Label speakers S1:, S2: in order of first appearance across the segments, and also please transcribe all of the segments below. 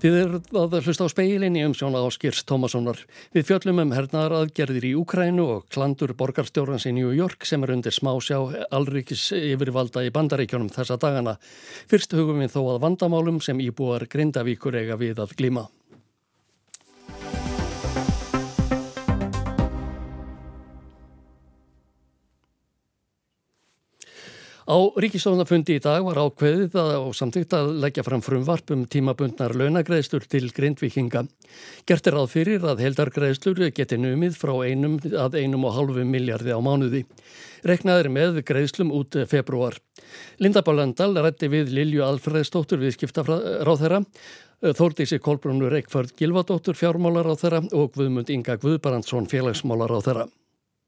S1: Þið erum að hlusta á speilin í umsjóna Áskirs Tómassonar. Við fjöllum um hernaðar aðgerðir í Úkrænu og klandur borgarstjórnans í New York sem er undir smásjá alrikis yfirvalda í bandaríkjónum þessa dagana. Fyrst hugum við þó að vandamálum sem íbúar Grindavíkur eiga við að glíma. Á ríkistofnafundi í dag var ákveðið og samtíkt að leggja fram frumvarp um tímabundnar launagreðslur til grindvikinga. Gert er að fyrir að heldargreðslur geti numið frá einum að einum og halvu miljardi á mánuði. Reknaður með greiðslum út februar. Linda Bálandal rætti við Lilju Alfreðsdóttur við skiptafráð þeirra, Þórdísi Kolbrunur Eikförð Gilvadóttur fjármálar á þeirra og Guðmund Inga Guðbarandsson félagsmálar á þeirra.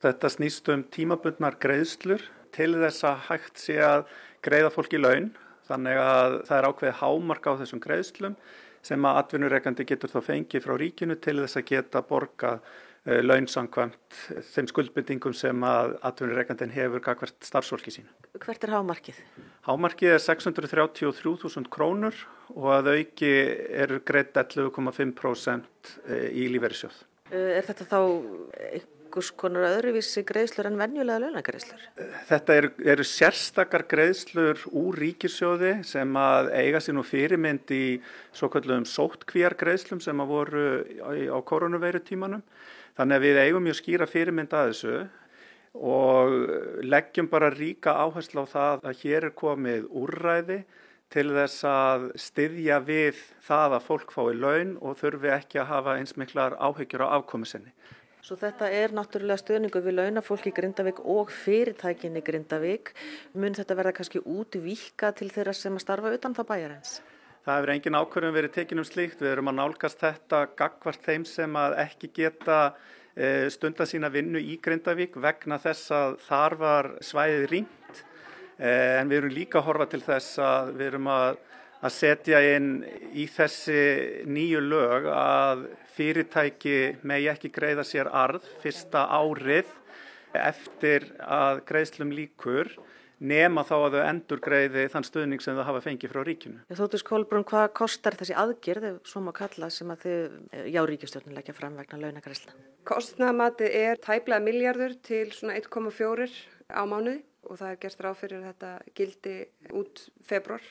S2: Þetta snýst um tímabundnar greiðslur til þess að hægt sé að greiða fólki laun þannig að það er ákveðið hámark á þessum greiðslum sem að atvinnureikandi getur þá fengið frá ríkinu til þess að geta borga uh, laun samkvæmt þeim skuldbyndingum sem að atvinnureikandin hefur gagvert starfsfólki sín.
S3: Hvert er hámarkið?
S2: Hámarkið er 633.000 krónur og að auki eru greitt 11,5% í líferisjóð.
S3: Er þetta þá einhvers konar öðruvísi greiðslur en venjulega launagreiðslur?
S2: Þetta eru, eru sérstakar greiðslur úr ríkisjóði sem að eiga sér nú fyrirmynd í svo kallum sóttkvíjar greiðslum sem að voru á koronaveiru tímanum. Þannig að við eigum mjög skýra fyrirmynd að þessu og leggjum bara ríka áherslu á það að hér er komið úrræði til þess að styðja við það að fólk fái laun og þurfi ekki að hafa eins miklar áhyggjur á afkomisinni.
S3: Svo þetta er náttúrulega stöðningu við launafólk í Grindavík og fyrirtækinni Grindavík. Mun þetta verða kannski útvíka til þeirra sem að starfa utan það bæjarins?
S2: Það hefur engin ákvörðum verið tekinum slíkt. Við erum að nálgast þetta gagvart þeim sem að ekki geta stunda sína vinnu í Grindavík vegna þess að þar var svæðið rýmt. En við erum líka að horfa til þess að við erum að, að setja inn í þessi nýju lög að fyrirtæki megi ekki greiða sér arð fyrsta árið eftir að greiðslum líkur nema þá að þau endur greiði þann stuðning sem þau hafa fengið frá ríkinu.
S3: Þóttus Kolbrún, hvað kostar þessi aðgerð, svo má kalla, sem að þið, já, ríkistjórnum leggja fram vegna launagreisla?
S4: Kostnamatið er tæplega miljardur til svona 1,4 á mánuði og það er gerst ráð fyrir þetta gildi út februar.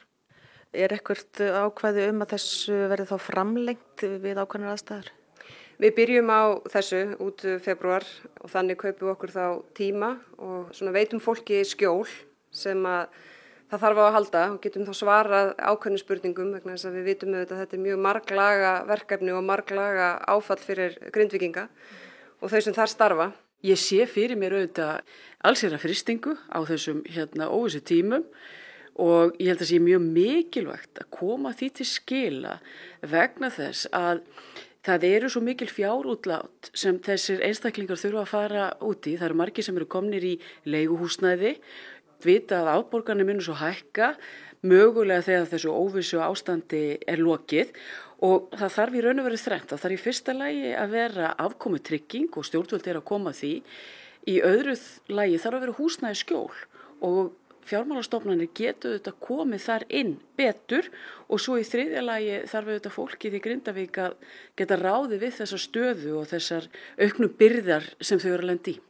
S3: Er ekkert ákvæði um að þessu verði þá framlengt við ákvæðinar aðstæðar?
S4: Við byrjum á þessu út februar og þannig kaupum við okkur þá tíma og veitum fólki skjól sem að það þarf á að halda og getum þá svarað ákveðnum spurningum vegna þess að við vitum auðvitað að þetta er mjög marglaga verkefni og marglaga áfall fyrir grindvikinga og þau sem þar starfa.
S5: Ég sé fyrir mér auðvitað alls er að fristingu á þessum hérna óvissu tímum og ég held að það sé mjög mikilvægt að koma því til skila vegna þess að það eru svo mikil fjárútlát sem þessir einstaklingar þurfa að fara úti. Það eru margir sem eru komnir í leiguhúsnæði, vita að áborgarnir munum svo hækka, mögulega þegar þessu óvissu ástandi er lokið og það þarf í raun og verið þrengt. Það þarf í fyrsta lægi að vera afkomu trygging og stjórnvöld er að koma því. Í öðruð lægi þarf að vera húsnæði skjól og fjármálastofnanir getur þetta komið þar inn betur og svo í þriðja lagi þarf auðvitað fólkið í Grindavík að geta ráði við þessa stöðu og þessar auknum byrðar sem þau eru að lendi í.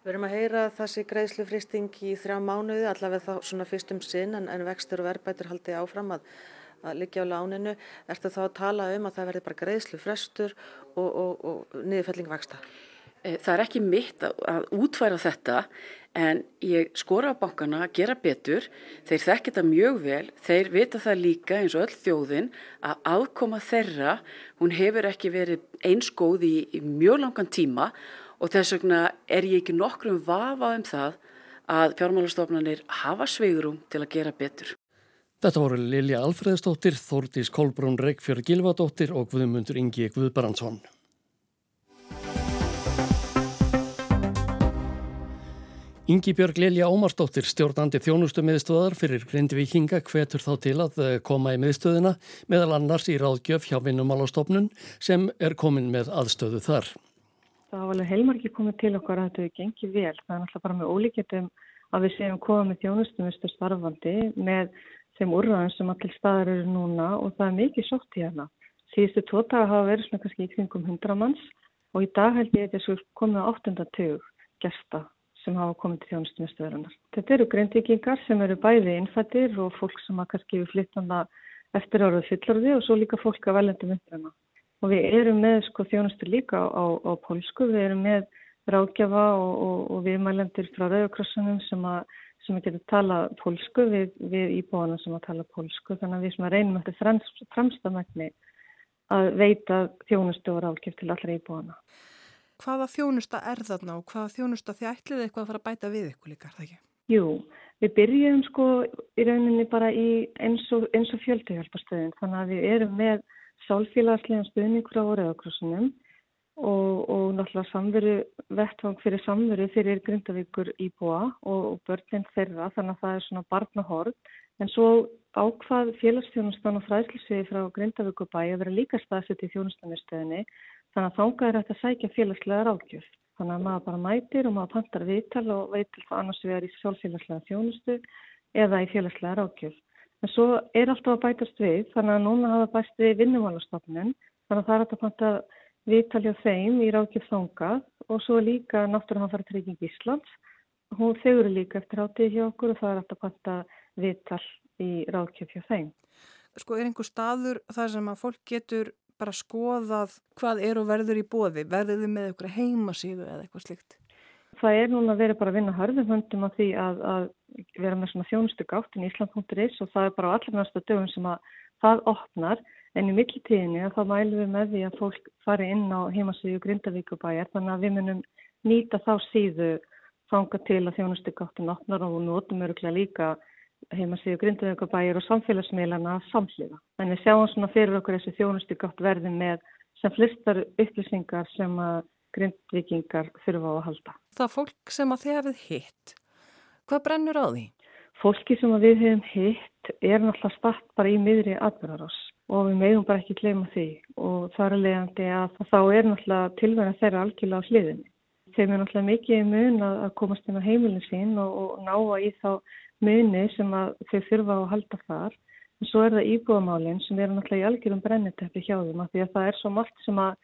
S3: Við erum að heyra þessi greiðslufristing í þrjá mánuði, allavega þá svona fyrstum sinn en, en vextur og verðbætur haldi áfram að, að liggja á láninu. Ertu þá að tala um að það verði bara greiðslufrestur og, og, og niðurfelling vaksta?
S5: Það er ekki mitt að útværa þetta en ég skora á bankana að gera betur, þeir þekk þetta mjög vel, þeir vita það líka eins og öll þjóðin að aðkoma þeirra, hún hefur ekki verið eins góð í, í mjög langan tíma og þess vegna er ég ekki nokkrum vafa um það að fjármálastofnanir hafa sveigurum til að gera betur.
S1: Þetta voru Lilja Alfreðsdóttir, Þórdís Kolbrún Reykjörg Gilvadóttir og Guðmundur Ingi Guðbrandsson. Ingi Björg Lilja Ómarsdóttir, stjórnandi þjónustu miðstöðar fyrir Grindvíkinga, hvetur þá til að eh, koma í miðstöðina meðal annars í ráðgjöf hjá vinnumálastofnun sem er komin með aðstöðu þar.
S6: Það var alveg heilmargi komið til okkar að þetta hefur gengið vel. Það er náttúrulega bara með ólíkjöndum að við séum komið með þjónustumistu starfandi með þeim úrraðum sem allir staðar eru núna og það er mikið sótt í hérna Síðustu tótaga hafa verið svona kannski í kringum 100 manns og í dag held ég að þessu komið á 8. tug gesta sem hafa komið til þjónustumistöðurinnar. Þetta eru greinvikingar sem eru bæði innfættir og fólk sem að kannski við flyttanda eftir áraðu fyllorði og svo líka fólk að veljandi myndirina. Og við erum með sko þjónustu líka á, á, pólsku, við erum með ráðgjafa og, og, og viðmælendir frá Rauðakrossunum sem að sem að geta tala pólsku við, við íbúana sem að tala pólsku þannig að við sem að reynum eftir fremstamækni að veita þjónustu og ráðgjöf til allra íbúana.
S7: Hvaða þjónusta er þarna og hvaða þjónusta þið ætlið eitthvað að fara að bæta við ykkur líka, er það ekki?
S6: Jú, við byrjum sko í rauninni bara í eins og, og fjöldihjálparstöðin þannig að við erum með sálfélagslega stuðningur á orðakrossunum og, og náttúrulega samveru, vettvang fyrir samveru fyrir Grindavíkur íbúa og, og börnin þeirra. Þannig að það er svona barnahorð en svo ákvað félagsþjónustan og fræðslisviði frá Grindavíkur bæ að vera líka staðsett í þjónustanistöðinni þannig að þánga er þetta að sækja félagslega rákjöf þannig að maður bara mætir og maður pantar viðtal og veitil það annars við erum í sjálffélagslega þjónustu eða í félagslega rákjöf en svo er alltaf að bætast við þannig að núna hafa bæst við vinnumálastofnun þannig að það er að panta viðtalja þeim í rákjöf þongað og svo líka náttúrulega trygging Íslands. Hún þegur líka eftir hátið hjá okkur og það er alltaf panta viðtal í rákjöf hjá þeim.
S7: Sko er einhver staður þar sem að fólk getur bara skoðað hvað er og verður í bóði? Verður þið með eitthvað heimasíðu eða eitthvað slikt?
S6: Það er núna að vera bara að vinna harfum höndum að því að, að vera með svona þjónustu gáttin í Ísland.is og það er bara á allar næsta dögum sem að það opnar En í millitíðinni þá mælum við með því að fólk fari inn á heimasíðu Grindavíkubæjar þannig að við munum nýta þá síðu fanga til að þjónustu gáttin opnar og notum öruglega líka heimasíðu Grindavíkubæjar og samfélagsmiðlana samhliða. En við sjáum svona fyrir okkur þessi þjónustu gátt verði með sem flistar upplýsingar sem að Grindvíkingar þurfa á að halda.
S7: Það fólk sem að þið hafið hitt, hvað brennur á því?
S6: Fólki sem við hefum hitt er náttúrulega statt bara í miðri aðverðarás og við meðum bara ekki gleyma því og þar er leiðandi að þá er náttúrulega tilvægna þeirra algjörlega á hliðinni. Þeim er náttúrulega mikið mun að komast inn á heimilin sín og, og ná að í þá muni sem þau þurfa að halda þar. En svo er það íbúðamálinn sem er náttúrulega í algjörum brenniteppi hjá þeim að því að það er svo margt sem að,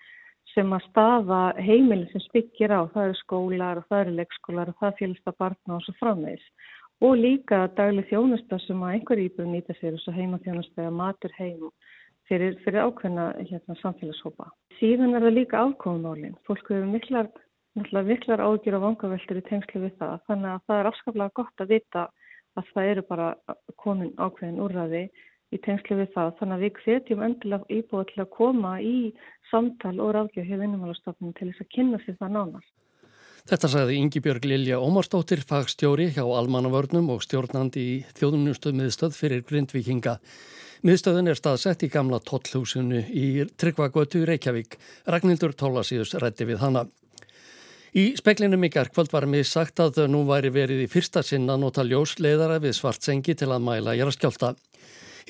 S6: sem að staða heimilin sem byggir á. Það eru skólar og það eru leikskólar og það félgst að barna og svo framvegis og líka dagleg þjónusta sem að einhver íbúið nýta sér og svo heima þjónusta eða matur heim fyrir, fyrir ákveðna hérna, samfélagshópa. Síðan er það líka afkomumálinn. Fólk hefur miklar, miklar ágjur og vangaveltur í tengslu við það þannig að það er afskaplega gott að vita að það eru bara komin ákveðin úrraði í tengslu við það þannig að við hvetjum endilega íbúið til að koma í samtal og ráðgjöf hjá vinnumálastofnum til þess að kynna sér það nánar.
S1: Þetta sagði Yngibjörg Lilja Ómarsdóttir, fagstjóri hjá Almannavörnum og stjórnandi í þjóðunustuð miðstöð fyrir Grindvikinga. Miðstöðun er staðsett í gamla tóllhúsinu í Tryggvagötu Reykjavík. Ragnhildur Tólasíus rætti við hana. Í speklinum í gerðkvöld var mér sagt að nú væri verið í fyrsta sinna nota ljósleðara við svartsengi til að mæla jæraskjálta.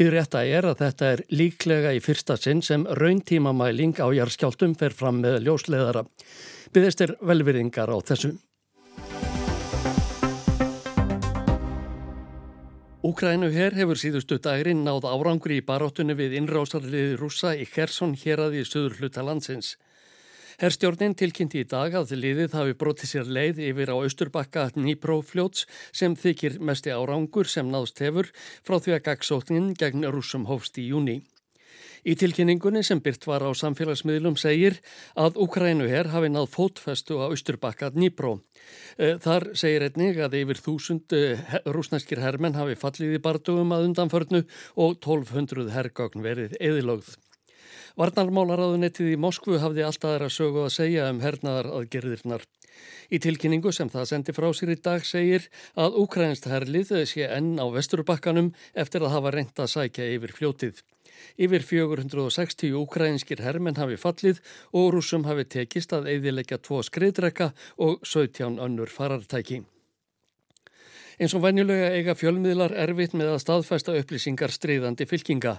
S1: Í rétta er að þetta er líklega í fyrsta sinn sem rauntímamæling á jæraskjáltum fer fram með ljósleðara byggðist er velveringar á þessu. Úkrænu hér hefur síðustu dagirinn náð árangri í baróttunni við innrásarliði rúsa í Kherson hér að í söður hluta landsins. Herstjórnin tilkynnti í dag að liðið hafi brotið sér leið yfir á austurbakka Nýprófljóts sem þykir mesti árangur sem náðst hefur frá því að gagsóknin gegn rúsum hófst í júni. Í tilkynningunni sem byrt var á samfélagsmiðlum segir að Ukrænu herr hafi náð fótfestu á Östurbakka Dnýpró. Eh, þar segir einnig að yfir þúsund eh, rúsneskir herrmenn hafi fallið í bardugum að undanförnu og 1200 herrgagn verið eðilögð. Varnarmálaráðunettið í Moskvu hafði alltaf aðra sögu að segja um hernaðar aðgerðirnar. Í tilkynningu sem það sendi frá sér í dag segir að Ukrainst herlið sé enn á vesturbakkanum eftir að hafa reynt að sækja yfir fljótið. Yfir 460 ukrainskir hermenn hafi fallið og rúsum hafi tekist að eidilegja tvo skriðdrekka og 17 önnur farartæki. Eins og venjulega eiga fjölmiðlar erfitt með að staðfesta upplýsingar stríðandi fylkinga.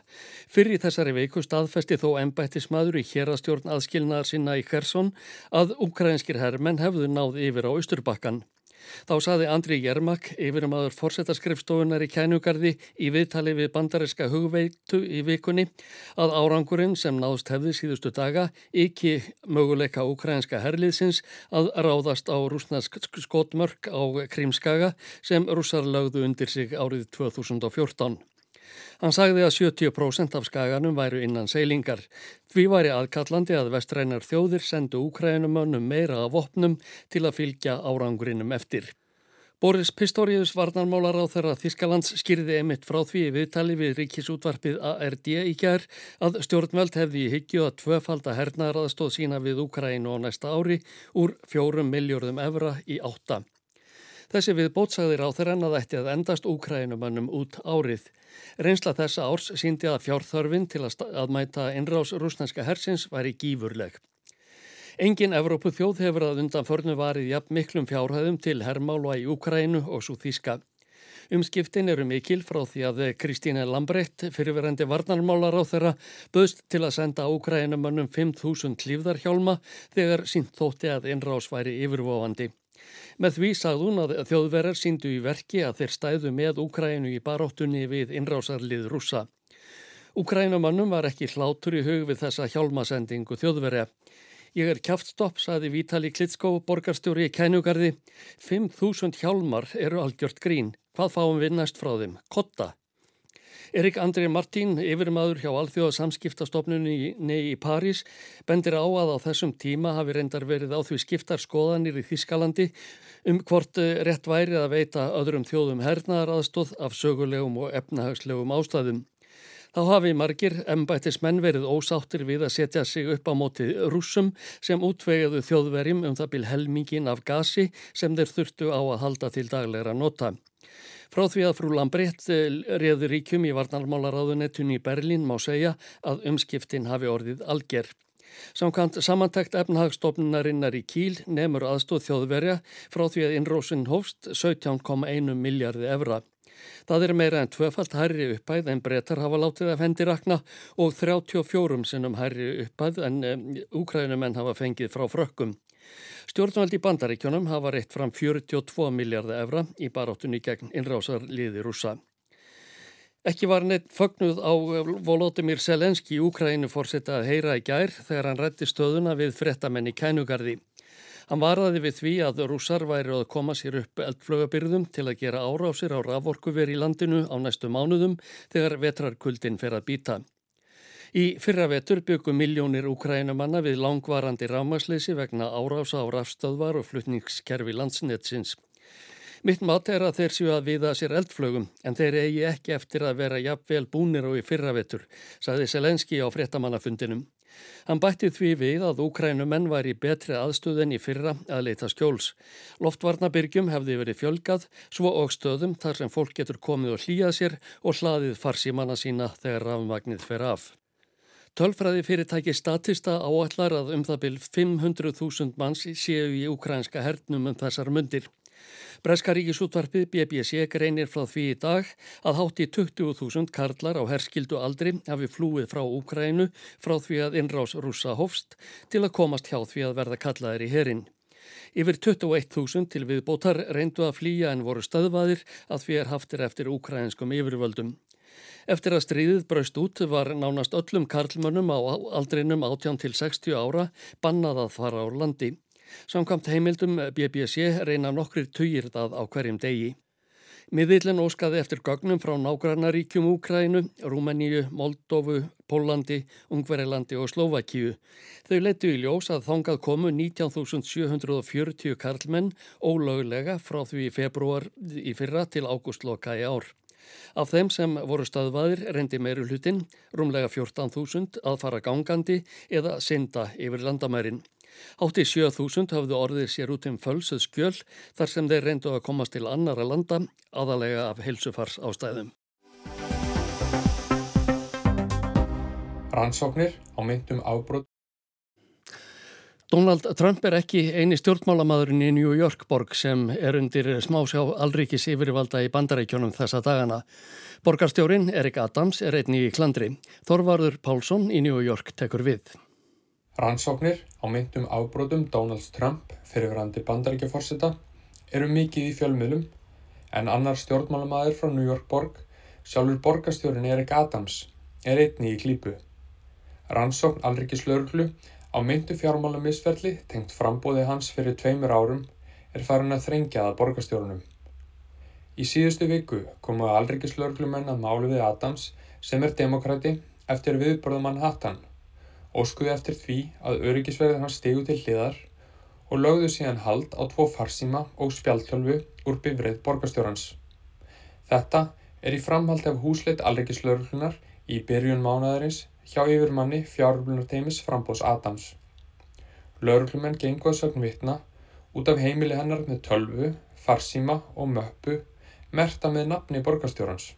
S1: Fyrir þessari veiku staðfesti þó ennbættismadur í hérastjórn aðskilnaðar sinna í Khersson að ukrainskir hermenn hefðu náð yfir á Östurbakkan. Þá saði Andri Jermak, yfirmaður fórsetaskrifstofunar í kænugarði í viðtali við bandareska hugveitu í vikunni, að árangurinn sem náðst hefði síðustu daga ekki möguleika ukrainska herliðsins að ráðast á rúsnask skotmörk á Krímskaga sem rússar lögðu undir sig árið 2014. Hann sagði að 70% af skaganum væru innan seilingar. Því væri aðkallandi að vestrænar þjóðir sendu úkrænumönnum meira af opnum til að fylgja árangurinnum eftir. Boris Pistorius varnarmálar á þeirra Þískalands skýrði emitt frá því viðtali við ríkisútvarpið ARD í kjær að stjórnveld hefði í hyggju að tvöfalda hernaðaraðstóð sína við Úkrænu á næsta ári úr fjórum miljörðum evra í átta. Þessi við bótsagðir á þeirra að ætti að endast Úkrænumönnum út árið. Reynsla þessa árs síndi að fjárþörfin til að, mæta innrás rúsnænska hersins væri gífurleg. Engin Evrópu þjóð hefur að undan förnu varið jafn miklum fjárhæðum til herrmála í Ukrænu og svo þíska. Umskiptin eru mikil frá því að Kristíne Lambrecht, fyrirverandi varnarmálar á þeirra, böðst til að senda Ukrænumönnum 5.000 klífðarhjálma þegar sínt þótti að innrás væri yfirvofandi. Með því sagði hún að þjóðverðar síndu í verki að þeir stæðu með Úkrænu í baróttunni við innrásarlið rúsa. Úkrænumannum var ekki hlátur í hug við þessa hjálmasendingu þjóðverja. Ég er kæftstopp, saði Vítali Klitskó, borgarstjóri í kænugarði. 5.000 hjálmar eru algjört grín. Hvað fáum við næst frá þeim? Kotta. Erik André Martín, yfirmaður hjá Alþjóðasamskiptastofnunni í París, bendir á að á þessum tíma hafi reyndar verið á því skiptar skoðanir í Þískalandi um hvort eh, rétt væri að veita öðrum þjóðum hernaðaraðstóð af sögulegum og efnahagslegum ástæðum. Þá hafi margir embættismenn verið ósáttir við að setja sig upp á móti rúsum sem útvegiðu þjóðverjum um það bil helmingin af gasi sem þeir þurftu á að halda til daglegra nota. Frá því að frú Lambrett eh, reður ríkjum í varnarmálaráðunettun í Berlín má segja að umskiptin hafi orðið alger. Samkant samantækt efnahagstofnunarinnar í Kíl nefnur aðstóð þjóðverja frá því að innrósun hófst 17,1 miljardi evra. Það er meira en tvöfalt hærri uppæð en brettar hafa látið af hendi rakna og 34 sinnum hærri uppæð en um, úkrænumenn hafa fengið frá frökkum. Stjórnvaldi bandaríkjónum hafa reitt fram 42 miljardar evra í baráttunni gegn innrásarliði rúsa. Ekki var neitt fögnuð á Volodymyr Selenski í Úkrænu fórsetta að heyra í gær þegar hann rætti stöðuna við frettamenn í kænugarði. Hann varðaði við því að rússar væri að koma sér upp eldflögabyrðum til að gera árásir á raforkuver í landinu á næstu mánuðum þegar vetrarkuldin fer að býta. Í fyrra vetur byggum miljónir úkrænumanna við langvarandi rámasleysi vegna árása á rafstöðvar og flutningskerfi landsnetsins. Mitt mat er að þeir séu að viða sér eldflögum en þeir eigi ekki eftir að vera jafnvel búnir og í fyrra vetur, saði Selenski á fréttamannafundinum. Hann bætti því við að úkrænumenn var í betri aðstöðin í fyrra að leita skjóls. Loftvarnabyrgjum hefði verið fjölgað, svo og stöðum þar sem fólk getur komið og hlýjað sér og hlaðið farsímanna sína þegar rafmagnið fer af. Tölfræði fyrirtæki statista áallar að um það byrj 500.000 manns séu í ukrænska hernum um þessar mundir. Breska ríkisútvarpið BBC greinir frá því í dag að hátti 20.000 karlar á herskildu aldri hafi flúið frá Úkrænu frá því að innrás rúsa hofst til að komast hjá því að verða kallaðir í herin. Yfir 21.000 til viðbótar reyndu að flýja en voru stöðvaðir að því er haftir eftir úkrænskum yfirvöldum. Eftir að stríðið braust út var nánast öllum karlmönnum á aldrinum 18 til 60 ára bannað að fara á landi. Samkvæmt heimildum BBC reyna nokkrir tugir það á hverjum degi. Miðillin óskaði eftir gögnum frá nágrannaríkjum Úkrænu, Rúmeníu, Moldófu, Pólandi, Ungverilandi og Slovakíu. Þau letu í ljós að þongað komu 19.740 karlmenn ólögulega frá því februar í fyrra til ágústloka í ár. Af þeim sem voru staðvaðir reyndi meiru hlutin, rúmlega 14.000 að fara gangandi eða synda yfir landamærin. Hátti 7.000 hafðu orðið sér út um fölsuð skjöl þar sem þeir reyndu að komast til annara landa, aðalega af helsufars ástæðum.
S8: Rannsóknir á myndum ábrot
S1: Donald Trump er ekki eini stjórnmálamadurinn í New York borg sem er undir smásjá alríkis yfirvalda í bandarækjónum þessa dagana. Borgarstjórin Erik Adams er einni í klandri. Þorvarður Pálsson í New York tekur við.
S8: Rannsóknir á myndum ábrotum Donald Trump fyrirverandi bandarækjaforsita eru mikið í fjölmiðlum en annar stjórnmálamæður frá New York borg, sjálfur borgastjórin Erik Adams, er einni í klípu. Rannsókn Alrikislaurglu á myndu fjármálamisferli tengt frambóði hans fyrir tveimur árum er farin að þrengja að borgastjórunum. Í síðustu viku komu Alrikislaurglumenn að málu við Adams sem er demokrati eftir viðborðum hann hattan, óskuði eftir því að öryggisverðin hans stegu til hliðar og lögðu síðan hald á tvo farsíma og spjaltjálfu úr bifrið borgastjórans. Þetta er í framhald af húsleitt alreikislaurlunar í byrjun mánadarins hjá yfirmanni fjárblunarteimis frambóðs Adams. Laurlumenn gengu að sögn vitna út af heimili hennar með tölvu, farsíma og möppu merta með nafni borgastjórans.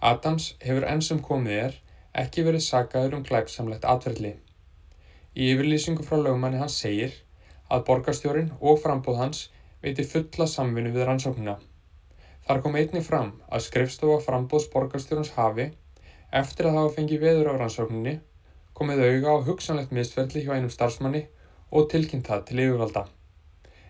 S8: Adams hefur ennsum komið er ekki verið sagaður um glæpsamlegt atverðli. Í yfirlýsingu frá lögmanni hans segir að borgarstjórin og frambóð hans veiti fulla samvinnu við rannsóknuna. Þar kom einni fram að skrifstofa frambóðs borgarstjórns hafi, eftir að hafa fengið veður á rannsóknunni, komið auga á hugsanlegt mistverðli hjá einum starfsmanni og tilkynnt það til yfirvalda.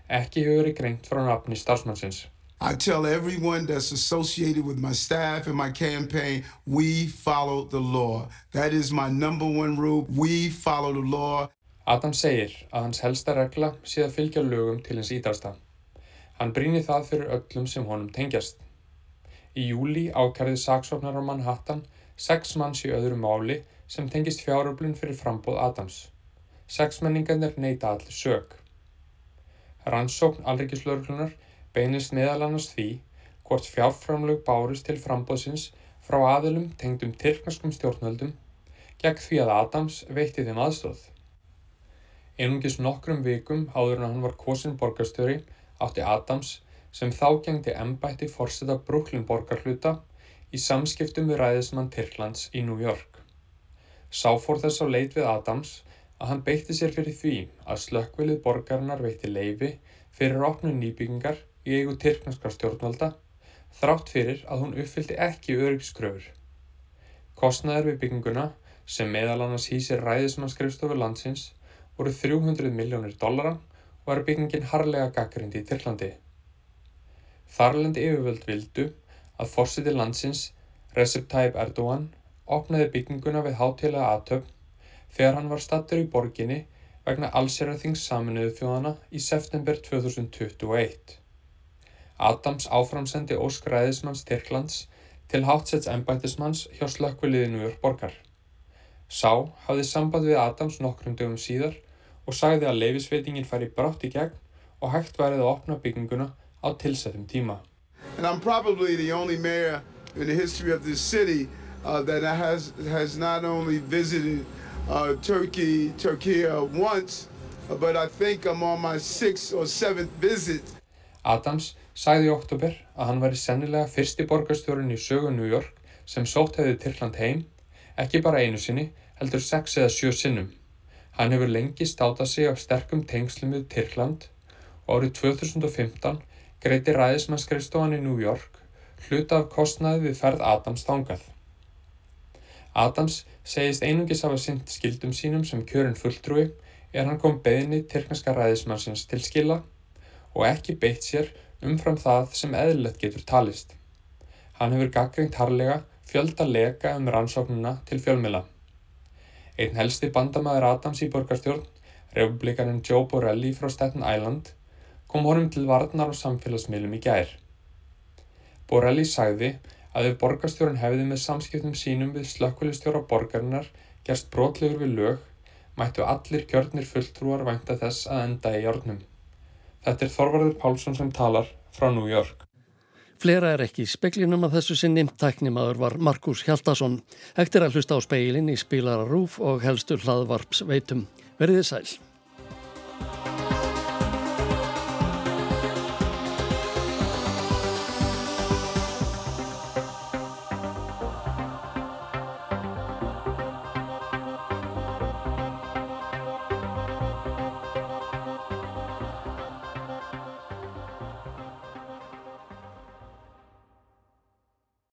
S8: Ekki hefur verið greint frá nafni starfsmannsins.
S9: I tell everyone that's associated with my staff and my campaign, we follow the law. That is my number one rule. We follow the law.
S8: Adam segir að hans helsta regla sé að fylgja lögum til hins ídasta. Hann brýni það fyrir öllum sem honum tengjast. Í júli ákærði saksóknar á Manhattan sex manns í öðru máli sem tengist fjáröflun fyrir frambóð Adams. Sex menningarnir neyta allir sög. Rannsókn alrikiðslörglunar beinist meðal annars því hvort fjárframlög bárist til frambóðsins frá aðilum tengdum tyrknarskum stjórnöldum gegn því að Adams veitti þeim aðstóð. Einungis nokkrum vikum áður en hann var kosin borgarstjóri átti Adams sem þá gengdi ennbætti fórseta Brooklyn borgarhluta í samskiptum við ræðismann Tyrklands í New York. Sá fór þess á leit við Adams að hann beitti sér fyrir því að slökkvilið borgarinnar veitti leifi fyrir opnum nýbyggingar í eigu tyrknarskar stjórnvalda þrátt fyrir að hún uppfyldi ekki öryggskröfur. Kostnaður við bygginguna sem meðal annars hýsir ræðismannskrifstofu landsins voru 300 miljónir dollara og var byggingin harlega gaggrindi í Tyrklandi. Þarlendi yfirvöld vildu að fórsiti landsins Recep Tayyip Erdogan opnaði bygginguna við hátilega aðtöfn þegar hann var stattur í borginni vegna allseraþings saminuðu þjóðana í september 2021. Adams áframsendi Ósk Ræðismanns Tyrklands til hátsets ennbættismanns hjá slökkviliðinu úr borgar. Sá hafði samband við Adams nokkrum dögum síðar og sagði að leifisveitingin færi brátt í gegn og hægt værið að opna bygginguna á tilsettum tíma.
S9: And I'm probably the only mayor in the history of this city uh, that has, has not only visited uh, Turkey, Turkey once, but I think I'm on my sixth or seventh visit.
S8: Adams sagði í oktober að hann væri sennilega fyrsti borgarstjórun í sögu New York sem sótt hefði Tyrkland heim, ekki bara einu sinni, heldur sex eða sjö sinnum. Hann hefur lengi státað sig af sterkum tengslum við Tyrkland og árið 2015 greiti ræðismannskreifstofan í New York hluta af kostnaði við ferð Adams þangað. Adams segist einungis af að synd skildum sínum sem kjörinn fulltrúi er hann kom beðinni Tyrkneska ræðismannsins til skila og ekki beitt sér umfram það sem eðlilegt getur talist. Hann hefur gaggringt harlega fjölda leka um rannsóknuna til fjölmila. Einn helsti bandamæður Adams í borgarstjórn, republikaninn Joe Borelli frá Staten Island, kom honum til varnar á samfélagsmiðlum í gær. Borelli sagði að ef borgarstjórn hefði með samskiptum sínum við slökkvælistjóra borgarinnar gerst brotlegur við lög, mættu allir kjörnir fulltrúar vænta þess að enda í járnum. Þetta er Þorvarður Pálsson sem talar frá New York.
S1: Flera er ekki í speklinum að þessu sinni, tæknimaður var Markus Hjaldarsson. Ektir að hlusta á speilin í spilararúf og helstu hlaðvarps veitum. Verðið sæl.